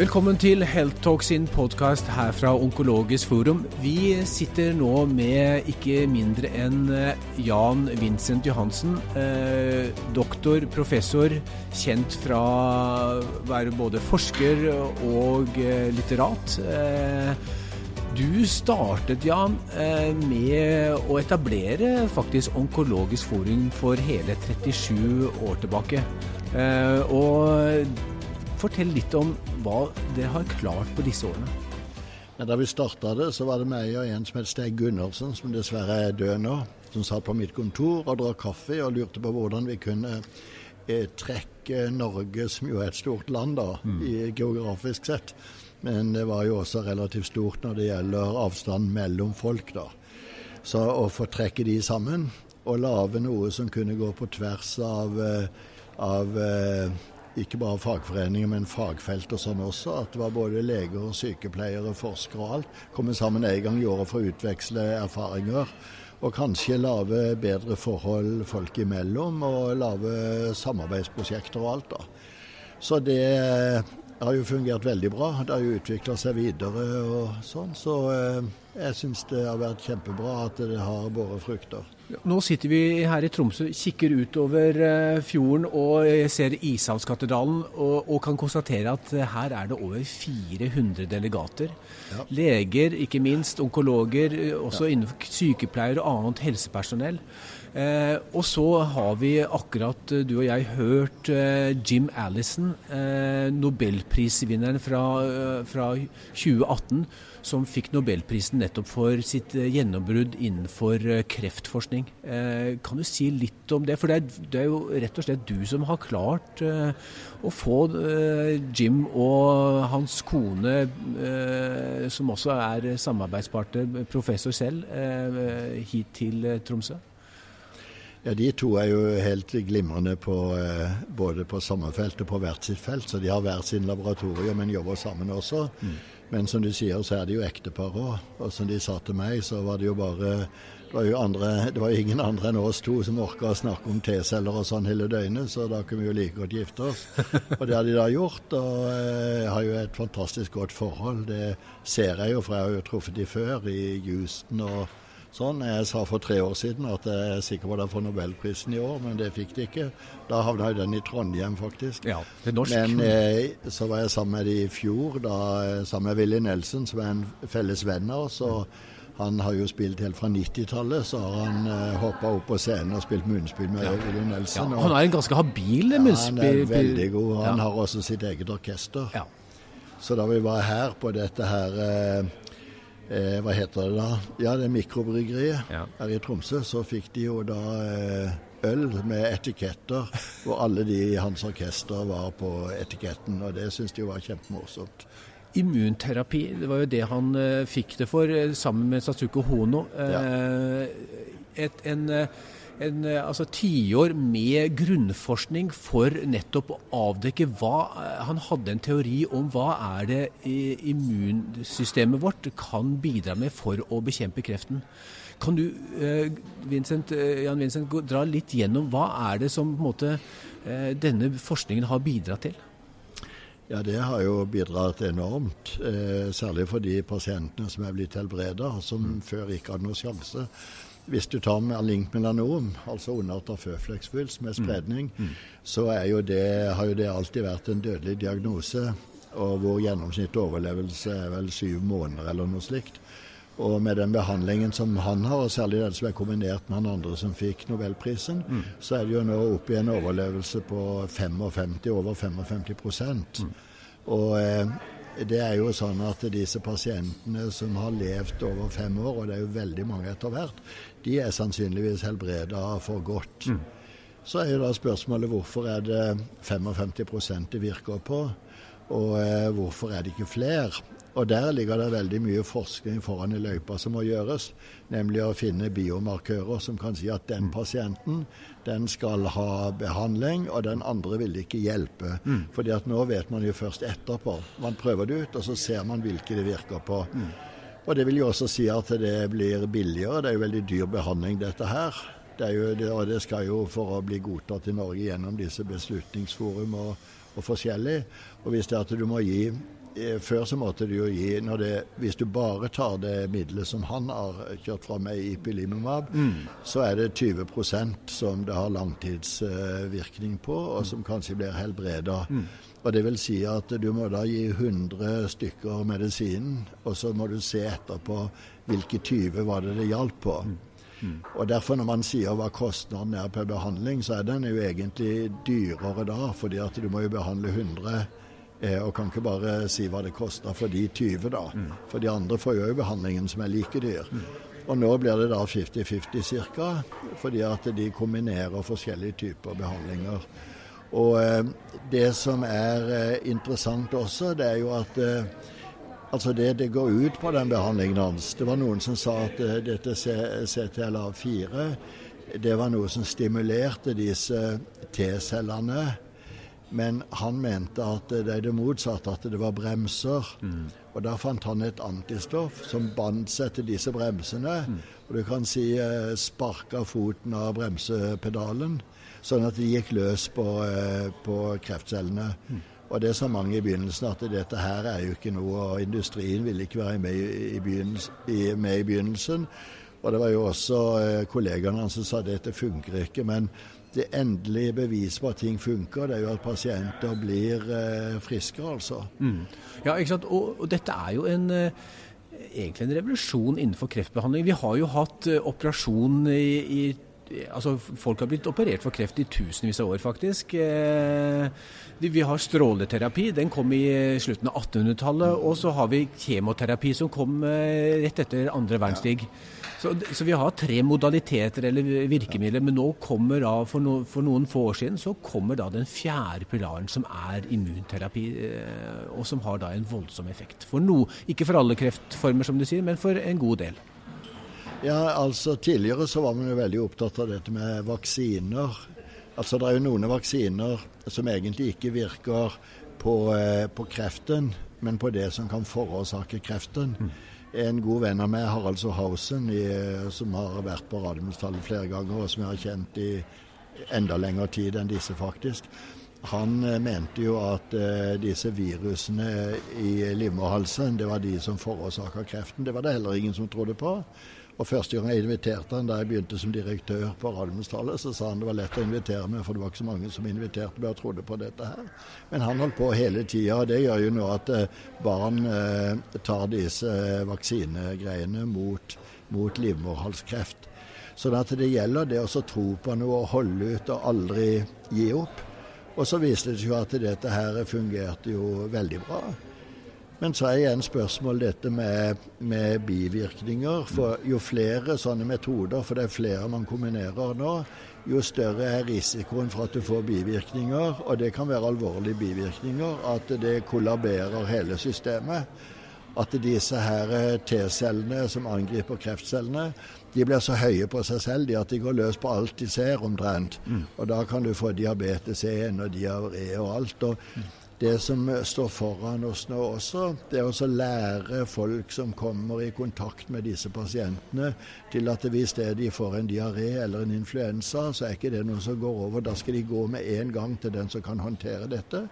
Velkommen til Health Talk sin podkast her fra Onkologisk forum. Vi sitter nå med ikke mindre enn eh, Jan Vincent Johansen. Eh, doktor, professor, kjent fra å være både forsker og eh, litterat. Du startet, Jan, med å etablere faktisk Onkologisk forum for hele 37 år tilbake. Og Fortell litt om hva dere har klart på disse årene. Ja, da vi starta det, så var det meg og en som het Steig Gundersen, som dessverre er død nå, som satt på mitt kontor og drakk kaffe og lurte på hvordan vi kunne eh, trekke Norge, som jo er et stort land da, mm. i, geografisk sett. Men det var jo også relativt stort når det gjelder avstand mellom folk, da. Så å få trekke de sammen og lage noe som kunne gå på tvers av, eh, av eh, ikke bare fagforeninger, men fagfelt og sånn også. At det var både leger, sykepleiere, forskere og alt. Komme sammen en gang i året for å utveksle erfaringer. Og kanskje lage bedre forhold folk imellom, og lage samarbeidsprosjekter og alt. da. Så det har jo fungert veldig bra. Det har jo utvikla seg videre og sånn. Så eh, jeg syns det har vært kjempebra at det har båret frukter. Nå sitter vi her i Tromsø, kikker utover eh, fjorden og ser Ishavskatedralen og, og, kan konstatere at eh, her er det over 400 delegater. Ja. Leger, ikke minst, onkologer, også ja. innenfor sykepleiere og annet helsepersonell. Eh, og så har vi akkurat, du og jeg, hørt eh, Jim Allison, eh, nobelprisvinneren fra, fra 2018 som fikk nobelprisen nettopp for sitt eh, gjennombrudd innenfor eh, kreftforskning. Eh, kan du si litt om det? For det er, det er jo rett og slett du som har klart å få Jim og hans kone, som også er samarbeidspartner, professor selv, hit til Tromsø? Ja, De to er jo helt glimrende på, både på samme felt og på hvert sitt felt. Så de har hver sin laboratorium, men jobber sammen også. Mm. Men som du sier, så er det jo ektepar òg. Og som de sa til meg, så var det jo bare det var jo, andre, det var jo ingen andre enn oss to som orka å snakke om T-celler og sånn hele døgnet, så da kunne vi jo like godt gifte oss. Og det har de da gjort, og eh, har jo et fantastisk godt forhold. Det ser jeg jo, for jeg har jo truffet de før i Houston og sånn. Jeg sa for tre år siden at jeg er sikker på at jeg får nobelprisen i år, men det fikk de ikke. Da havna den i Trondheim, faktisk. Ja, det er norsk. Men eh, så var jeg sammen med de i fjor, da, eh, sammen med Willy Nelson, som er en felles venn av oss. og han har jo spilt helt fra 90-tallet, så har han eh, hoppa opp på scenen og spilt munnspill med ja. Willy Nelson. Ja, han er en ganske habil munnspill. Ja, han er veldig god. Han ja. har også sitt eget orkester. Ja. Så da vi var her på dette her uh, eh, Hva heter det da? Ja, det er mikrobryggeriet ja. her i Tromsø. Så fikk de jo da eh, øl med etiketter, hvor alle de i hans orkester var på etiketten. Og det syns de var kjempemorsomt. Immunterapi, det var jo det han eh, fikk det for, uh, sammen med Satsuko Hono. Ja. et, en en eh, altså, tiår med grunnforskning for nettopp å avdekke hva eh, Han hadde en teori om hva er det immunsystemet vårt kan bidra med for å bekjempe kreften. Kan du, eh, Vincent, Jan Vincent, dra litt gjennom hva er det som måte, denne forskningen har bidratt til? Ja, Det har jo bidratt enormt. særlig for de pasientene som er blitt helbreda, som mm. før ikke hadde noen sjanse. Hvis du tar med link melanom, altså underart av føflekksvulst med spredning, mm. Mm. så jo det, har jo det alltid vært en dødelig diagnose. Og hvor gjennomsnittlig overlevelse er vel syv måneder eller noe slikt. Og med den behandlingen som han har, og særlig den som er kombinert med han andre som fikk nobelprisen, mm. så er det jo nå opp i en overlevelse på 55, over 55 mm. Og eh, det er jo sånn at disse pasientene som har levd over fem år, og det er jo veldig mange etter hvert, de er sannsynligvis helbreda for godt. Mm. Så er jo da spørsmålet hvorfor er det 55% det virker på, og eh, hvorfor er det ikke flere? Og Der ligger det veldig mye forskning foran i løypa som må gjøres. Nemlig å finne biomarkører som kan si at den mm. pasienten den skal ha behandling, og den andre vil ikke hjelpe. Mm. Fordi at nå vet man jo først etterpå. Man prøver det ut, og så ser man hvilke det virker på. Mm. Og Det vil jo også si at det blir billigere. Det er jo veldig dyr behandling, dette her. Det jo, og det skal jo for å bli godtatt i Norge gjennom disse beslutningsforum og, og forskjellig. Og hvis det er at du må gi før så måtte du jo gi det, Hvis du bare tar det middelet som han har kjørt fra meg, ipilimumab, mm. så er det 20% som det har langtidsvirkning på, og som kanskje blir helbreda. Mm. Og Det vil si at du må da gi 100 stykker medisinen, og så må du se etterpå hvilke 20 var det det hjalp på. Mm. Mm. Og derfor Når man sier hva kostnaden er per behandling, så er den jo egentlig dyrere da, fordi at du må jo behandle 100 Eh, og kan ikke bare si hva det koster for de 20, da. Mm. For de andre får jo behandlingen som er like dyr. Mm. Og nå blir det da 50-50 ca., fordi at de kombinerer forskjellige typer behandlinger. Og eh, det som er eh, interessant også, det er jo at eh, altså det det går ut på den behandlingen hans Det var noen som sa at eh, dette CTLA4 det var noe som stimulerte disse T-cellene men han mente at det er det motsatte, at det var bremser. Mm. Og da fant han et antistoff som bandt seg til disse bremsene. Mm. Og du kan si eh, sparka foten av bremsepedalen, sånn at de gikk løs på, eh, på kreftcellene. Mm. Og det sa mange i begynnelsen, at dette her er jo ikke noe, og industrien ville ikke være med i, i, med i begynnelsen. Og det var jo også eh, kollegaene hans som sa at dette funker ikke. men det endelige beviset på at ting funker, det er jo at pasienter blir eh, friske, altså. Mm. Ja, ikke sant. Og, og, dette er jo en eh, egentlig en revolusjon innenfor kreftbehandling. Vi har jo hatt eh, operasjon i, i Altså, folk har blitt operert for kreft i tusenvis av år, faktisk. Eh, vi har stråleterapi, den kom i slutten av 1800-tallet. Og så har vi kjemoterapi, som kom eh, rett etter andre verdenskrig. Så, så, vi har tre modaliteter eller virkemidler, men nå kommer da, for, no, for, noen få år siden så kommer da den fjerde pilaren, som er immunterapi, eh, og som har da en voldsom effekt. For no, ikke for alle kreftformer, som du sier, men for en god del. Ja, altså Tidligere så var man jo veldig opptatt av dette med vaksiner. Altså Det er jo noen vaksiner som egentlig ikke virker på, eh, på kreften, men på det som kan forårsake kreften. Mm. En god venn av meg, Harald Sohausen, som har vært på Radiumhospitalet flere ganger, og som jeg har kjent i enda lengre tid enn disse, faktisk. Han eh, mente jo at eh, disse virusene i livmorhalsen, det var de som forårsaka kreften. Det var det heller ingen som trodde på. Og Første gang jeg inviterte han da jeg begynte som direktør på Radiumhospitalet, så sa han det var lett å invitere meg, for det var ikke så mange som inviterte meg og trodde på dette her. Men han holdt på hele tida, og det gjør jo nå at eh, barn eh, tar disse eh, vaksinegreiene mot, mot livmorhalskreft. Sånn at det gjelder det å tro på noe og holde ut og aldri gi opp. Og så viste det seg jo at dette her fungerte jo veldig bra. Men så er igjen spørsmålet dette med, med, bivirkninger. For jo flere sånne metoder, for det er flere man kombinerer nå, jo større er risikoen for at du får bivirkninger. Og det kan være alvorlige bivirkninger. At det kollaberer hele systemet. At disse her T-cellene som angriper kreftcellene, de blir så høye på seg selv de at de går løs på alt de ser, omtrent. Mm. Og da kan du få diabetes 1 og diaré og alt. og mm det som står foran oss nå også, det er å lære folk som kommer i kontakt med disse pasientene, til at hvis det de får en diaré eller en influensa, så er ikke det noe som går over. Da skal de gå med en gang til den som kan håndtere dette.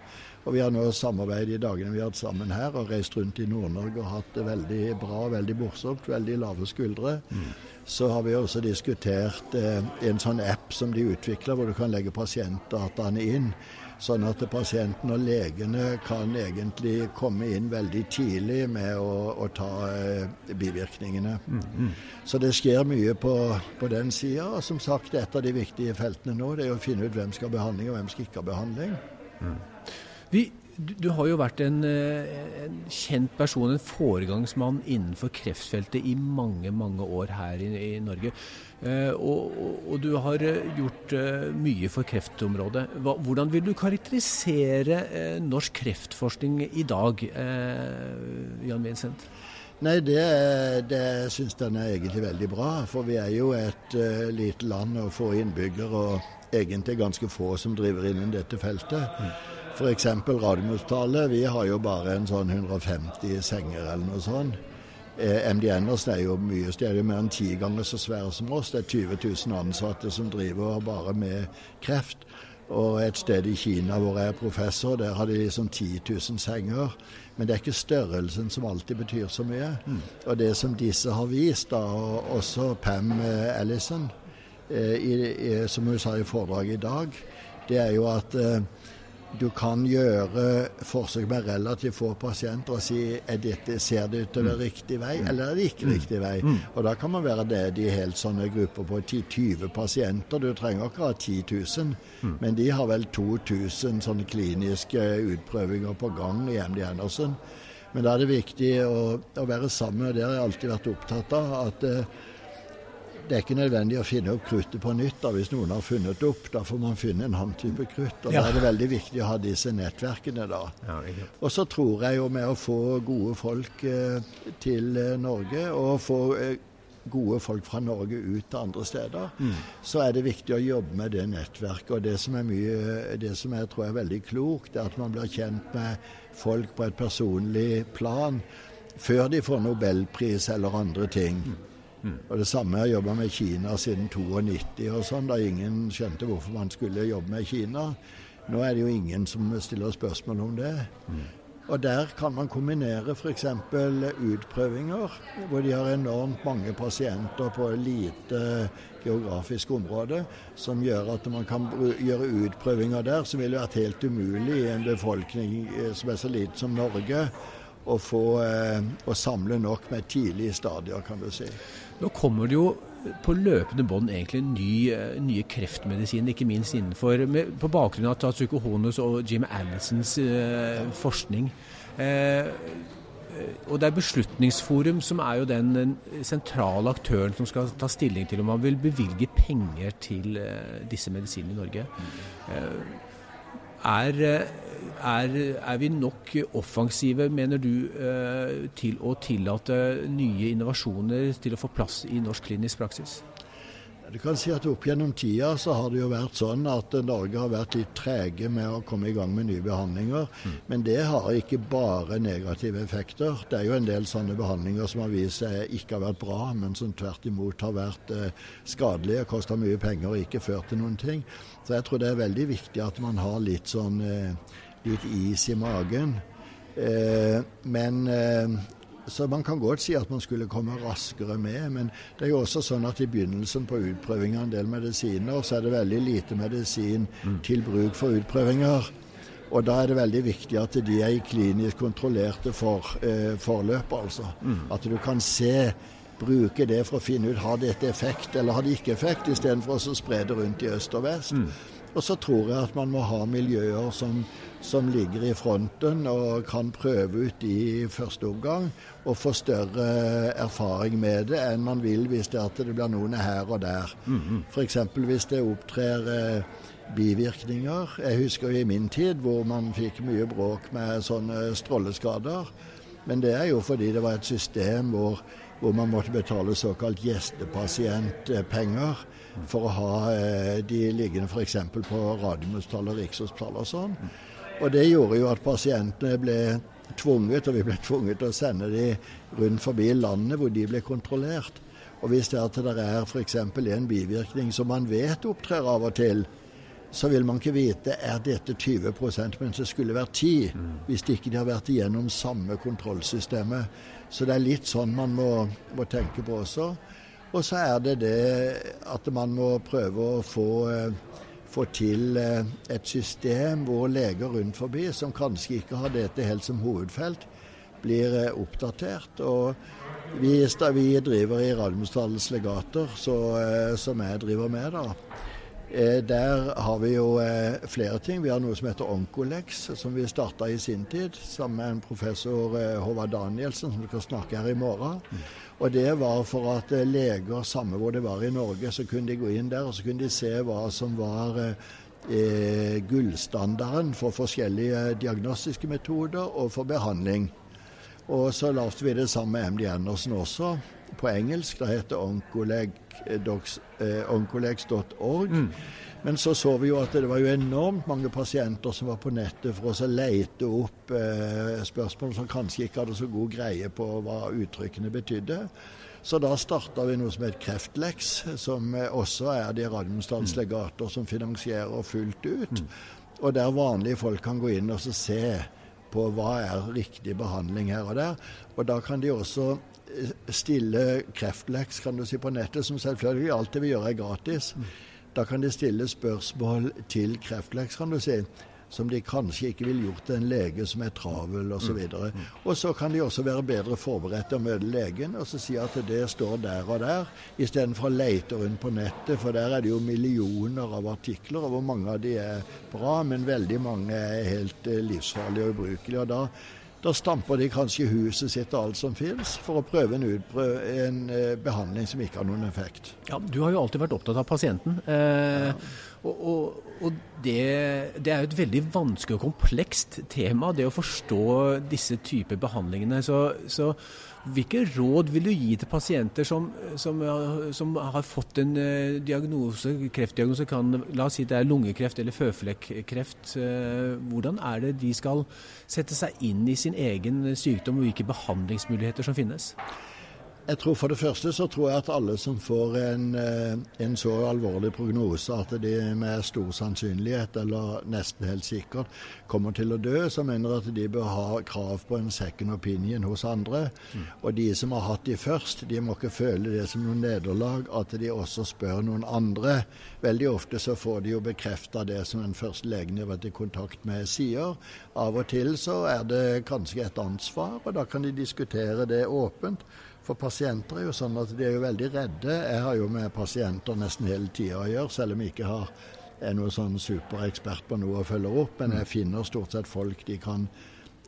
Og Vi har nå samarbeidet i dagene vi har hatt sammen her, og reist rundt i Nord-Norge og hatt det veldig bra, veldig morsomt, veldig lave skuldre. Mm. Så har vi også diskutert eh, en sånn app som de utvikler, hvor du kan legge pasientdataene inn. Sånn at pasienten og legene kan egentlig komme inn veldig tidlig med å, å ta eh, bivirkningene. Mm, mm. Så det skjer mye på, på den sida. Som sagt, et av de viktige feltene nå det er å finne ut hvem skal ha behandling og hvem skal ikke ha behandling. Mm. Vi, du, du, har jo vært en, eh, en, kjent person, en foregangsmann innenfor kreftfeltet i mange, mange år her i, i Norge. Eh, og, og, du har eh, gjort eh, mye for kreftområdet. Hva, hvordan vil du karakterisere eh, norsk kreftforskning i dag, eh, Jan Vincent? Nei, det, det syns den er egentlig veldig bra. For vi er jo et lite land og få innbyggere, og egentlig ganske få som driver innen dette feltet. Mm. F.eks. Radiumhospitalet. Vi har jo bare en sånn 150 senger eller noe sånt. Eh, MD er jo mye større, mer enn ti ganger så svære som oss. Det er 20 000 ansatte som driver bare med kreft. Og et sted i Kina hvor jeg er professor, der har de liksom 10 000 senger. Men det er ikke størrelsen som alltid betyr så mye. Mm. Og det som disse har vist, da, og også Pam eh, Ellison, eh, i, i, som hun sa i foredraget i dag, det er jo at eh, du kan gjøre forsøk med relativt få pasienter og si er dette, ser det ut til å være riktig vei, mm. eller er det ikke mm. riktig vei. Mm. Og Da kan man være det i helt sånne grupper på 10-20 pasienter. Du trenger ikke ha 10 000, men de har vel 2000 sånne kliniske utprøvinger på gang i MD Andersen. Men da er det viktig å, å være sammen, og det har jeg alltid vært opptatt av. at uh, det er ikke nødvendig å finne opp kruttet på nytt da, hvis noen har funnet det opp. Da får man finne en annen type krutt. og ja. Da er det veldig viktig å ha disse nettverkene. da. Ja, og så tror jeg jo med å få gode folk eh, til eh, Norge, og få eh, gode folk fra Norge ut til andre steder, mm. så er det viktig å jobbe med det nettverket. Og det som, er mye, det som jeg tror er veldig klokt, er at man blir kjent med folk på et personlig plan før de får nobelpris eller andre ting. Mm. Og Det samme har jeg jobba med Kina siden 92 og sånn, da ingen skjønte hvorfor man skulle jobbe med Kina. Nå er det jo ingen som stiller spørsmål om det. Mm. Og der kan man kombinere f.eks. utprøvinger, hvor de har enormt mange pasienter på et lite geografisk område, som gjør at man kan gjøre utprøvinger der som ville vært helt umulig i en befolkning eh, som er så liten som Norge å, få, eh, å samle nok med tidlige stadier, kan du si. Nå kommer det jo på løpende bånd egentlig ny, eh, nye kreftmedisiner, ikke minst innenfor med, På bakgrunn av Tatsuko Honos og Jim Allisons eh, forskning. Eh, og det er Beslutningsforum som er jo den sentrale aktøren som skal ta stilling til om man vil bevilge penger til eh, disse medisinene i Norge. Eh, er er, er, vi nok offensive, mener du, eh, til å tillate nye innovasjoner til å få plass i norsk klinisk praksis? Du kan si at Opp gjennom tida så har det jo vært sånn at Norge har vært litt trege med å komme i gang med nye behandlinger. Mm. Men det har ikke bare negative effekter. Det er jo en del sånne behandlinger som har vist seg ikke har vært bra, men som tvert imot har vært eh, skadelige, kosta mye penger og ikke ført til noen ting. Så jeg tror det er veldig viktig at man har litt sånn eh, litt is i magen. Eh, men eh, så man kan godt si at man skulle komme raskere med, men det er jo også sånn at i begynnelsen på utprøving av en del medisiner, så er det veldig lite medisin mm. til bruk for utprøvinger. Og da er det veldig viktig at de er i klinisk kontrollerte for, eh, forløp, altså. Mm. At du kan se, bruke det for å finne ut har dette effekt eller har det ikke effekt, istedenfor å spre det rundt i øst og vest. Mm. Og så tror jeg at man må ha miljøer som, som, ligger i fronten og kan prøve ut i første omgang, og få større erfaring med det enn man vil hvis det, at det blir noen her og der. Mm -hmm. F.eks. hvis det opptrer eh, bivirkninger. Jeg husker i min tid hvor man fikk mye bråk med sånne stråleskader. Men det er jo fordi det var et system hvor, hvor man måtte betale såkalt gjestepasientpenger for å ha eh, de liggende f.eks. på Radiumhospitalet Rikshospitalet og sånn. Og det gjorde jo at pasientene ble tvunget, og vi ble tvunget til å sende de rundt forbi landet hvor de ble kontrollert. Og hvis det, er det er f.eks. en bivirkning som man vet opptrer av og til, så vil man ikke vite er dette 20% mens det skulle vært 10 mm. hvis de ikke har vært igjennom samme kontrollsystemet. Så det er litt sånn man må, må tenke på også. Og så er det det at man må prøve å få, eh, få til eh, et system hvor leger rundt forbi, som kanskje ikke har dette helt som hovedfelt, blir eh, oppdatert. Og vi, vi driver i Radiumhospitalets legater, så, som jeg driver med, da. Der har vi jo flere ting. Vi har noe som heter Onkolex, som vi starta i sin tid sammen med en professor Håvard Danielsen, som skal snakke her i morgen. Mm. Og det var for at eh, leger, samme hvor det var i Norge, så kunne de gå inn der og så kunne de se hva som var eh, gullstandarden for forskjellige diagnostiske metoder og for behandling. Og så lagde vi det sammen med MD Andersen også, på engelsk. Det heter oncolegs.org. Eh, mm. Men så så vi jo at det var jo enormt mange pasienter som var på nettet for å lete opp eh, spørsmål som kanskje ikke hadde så god greie på hva uttrykkene betydde. Så da starta vi noe som heter Kreftleks, som også er de mm. legater som finansierer fullt ut. Mm. Og der vanlige folk kan gå inn og se på hva er riktig behandling her og der. Og da kan de også eh, stille kreftleks kan du si, på nettet, som selvfølgelig alltid vil gjøre gratis. Da kan de stille spørsmål til kreftleks, kan du si som de kanskje ikke ville gjort til en lege som er travel osv. Og, så mm. og så kan de også være bedre forberedt til å møte legen og så si at det står der og der, istedenfor å leite rundt på nettet, for der er det jo millioner av artikler, og hvor mange av de er bra, men veldig mange er helt eh, livsfarlige og ubrukelige. og da da stamper de kanskje huset sitt og alt som fins, for å prøve en, utprøv, en eh, behandling som ikke har noen effekt. Ja, Du har jo alltid vært opptatt av pasienten. Eh, ja. Og, og, og det, det, er jo et veldig vanskelig og komplekst tema, det å forstå disse typer behandlingene. Så, så hvilke råd vil du gi til pasienter som, som, som har fått en uh, diagnose, kreftdiagnose, kan, la oss si det er lungekreft eller føflekkreft. Uh, hvordan er det de skal sette seg inn i sin egen sykdom, og hvilke behandlingsmuligheter som finnes? Jeg tror For det første så tror jeg at alle som får en, eh, en, så alvorlig prognose at de med stor sannsynlighet, eller nesten helt sikkert, kommer til å dø, så mener at de bør ha krav på en second opinion hos andre. Mm. Og de som har hatt de først, de må ikke føle det som noe nederlag at de også spør noen andre. Veldig ofte så får de jo bekrefta det som den første legen de har vært i kontakt med, sier. Av og til så er det kanskje et ansvar, og da kan de diskutere det åpent. For pasienter er jo sånn at de er jo veldig redde. Jeg har jo med pasienter nesten hele tida å gjøre, selv om jeg ikke har, er noen sånn superekspert på noe å følge opp. Men jeg finner stort sett folk de kan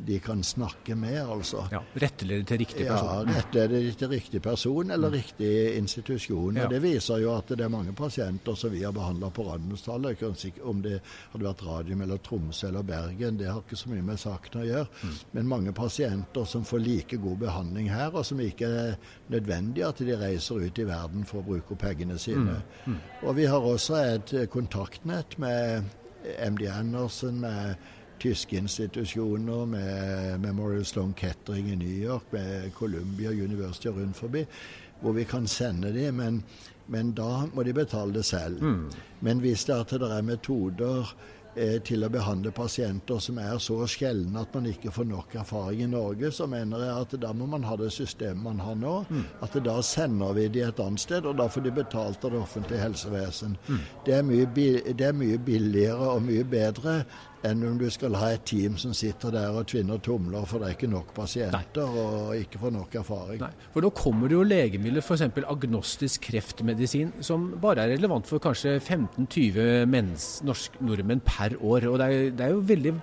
de kan snakke med, altså. Ja, Rettlede til riktig person. Ja, rettlede til riktig person eller mm. riktig institusjon. Ja. og Det viser jo at det er mange pasienter som vi har behandla på Radiumhospitalet. Om det hadde vært Radium eller Tromsø eller Bergen, det har ikke så mye med saken å gjøre. Mm. Men mange pasienter som får like god behandling her, og som ikke er nødvendig at de reiser ut i verden for å bruke pengene sine. Mm. mm. Og vi har også et kontaktnett med MD Andersen, med tyske institusjoner, med Memorial Sloan Kettering i New York, med Columbia University rundt forbi, hvor vi kan sende dem. Men, men da må de betale det selv. Mm. Men hvis det, er, det er metoder eh, til å behandle pasienter som er så sjeldne at man ikke får nok erfaring i Norge, så mener jeg at da må man ha det systemet man har nå. Mm. At da sender vi de et annet sted, og da får de betalt av det offentlige helsevesen. Mm. Det, er mye, det, er mye, billigere og mye bedre enn om du skal ha et team som sitter der og tvinner tomler, for det er ikke nok pasienter Nei. og ikke får nok erfaring. Nei. For nå kommer det jo legemidler, f.eks. agnostisk kreftmedisin, som bare er relevant for kanskje 15-20 nordmenn per år. Og det er, det er, jo veldig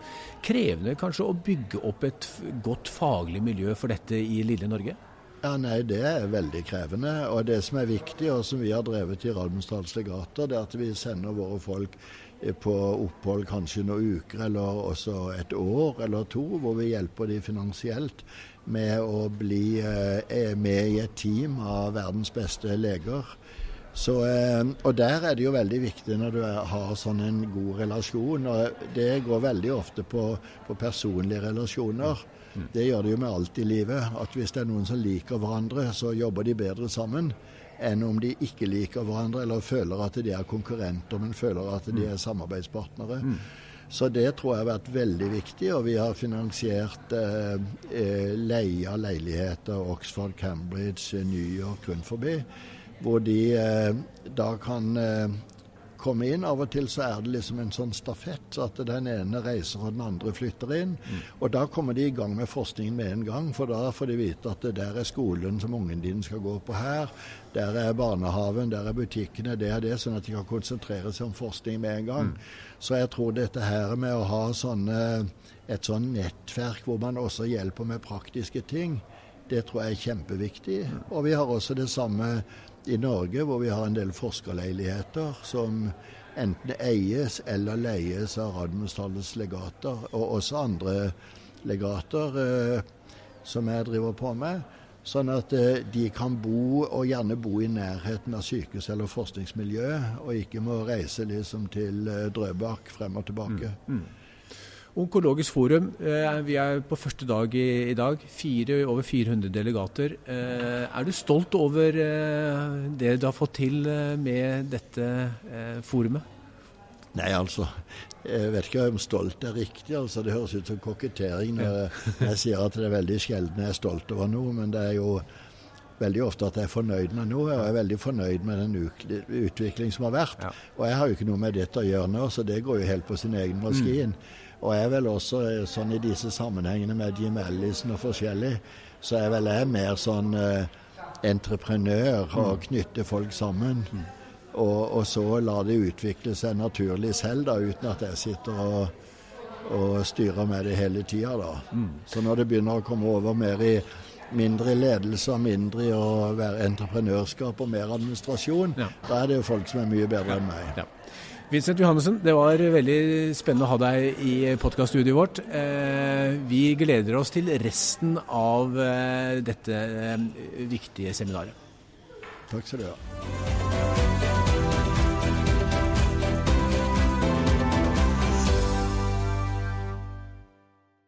krevende kanskje å bygge opp et godt faglig miljø for dette i lille Norge? Ja, nei, Det er veldig krevende. Og det som er viktig, og som vi har drevet i Radiumsdals legater, det er at vi sender våre folk på opphold kanskje noen uker eller også et år eller to, hvor vi hjelper de finansielt med å bli eh, med i et team av verdens beste leger. Så, eh, og der er det jo veldig viktig når du har sånn en god relasjon. og Det går veldig ofte på, på personlige relasjoner. Det gjør det jo med alt i livet. At hvis det er noen som liker hverandre, så jobber de bedre sammen enn om de ikke liker hverandre eller føler at de er konkurrenter, men føler at de er samarbeidspartnere. Mm. Så det tror jeg har vært veldig viktig, og vi har finansiert eh, eh leie av leiligheter Oxford, Cambridge, New York rundt forbi, hvor de eh, da kan eh, komme inn. Av og til så er det liksom en sånn stafett, så at den ene reiser og den andre flytter inn. Mm. Og da kommer de i gang med forskningen med en gang, for da får de vite at det der er skolen som ungen din skal gå på her. Der er barnehaven, der er butikkene, det er det, sånn at de kan konsentrere seg om forskning med en gang. Mm. Så jeg tror dette her med å ha sånne, et sånn nettverk hvor man også hjelper med praktiske ting, det tror jeg er kjempeviktig. Mm. Og vi har også det samme i Norge, hvor vi har en del forskerleiligheter som enten eies eller leies av Radiumhospitalets legater, og også andre legater eh, som jeg driver på med. Sånn at eh, de kan bo, og gjerne bo i nærheten av sykehus eller forskningsmiljø, og ikke må reise liksom til eh, Drøbak frem og tilbake. Mm, mm. Onkologisk forum, eh, vi er på første dag i, i dag. Fire, over 400 delegater. Er du stolt over det du har fått til med dette forumet? Nei, altså. Jeg vet ikke om stolt er riktig. altså Det høres ut som kokettering når jeg sier at det er veldig sjelden jeg er stolt over noe. Men det er jo veldig ofte at jeg er fornøyd med noe. Og jeg er veldig fornøyd med den utvikling som har vært. Ja. Og jeg har jo ikke noe med dette å gjøre nå, så det går jo helt på sin egen maskin. Mm. Og er vel også eh, sånn i disse sammenhengene med Jim Ellison og forskjellig, så er vel jeg mer sånn eh, entreprenør og mm. knytter folk sammen. Mm. Og, og, så la det utvikle seg naturlig selv, da, uten at jeg sitter og, og styrer med det hele tida. Mm. Så når det begynner å komme over mer i mindre ledelse og mindre i å være entreprenørskap og mer administrasjon, ja. da er det jo folk som er mye bedre ja. enn meg. Ja. Vincent Johannessen, det var veldig spennende å ha deg i podkaststudioet vårt. Eh, vi gleder oss til resten av eh, dette eh, viktige seminaret. Takk skal du ha.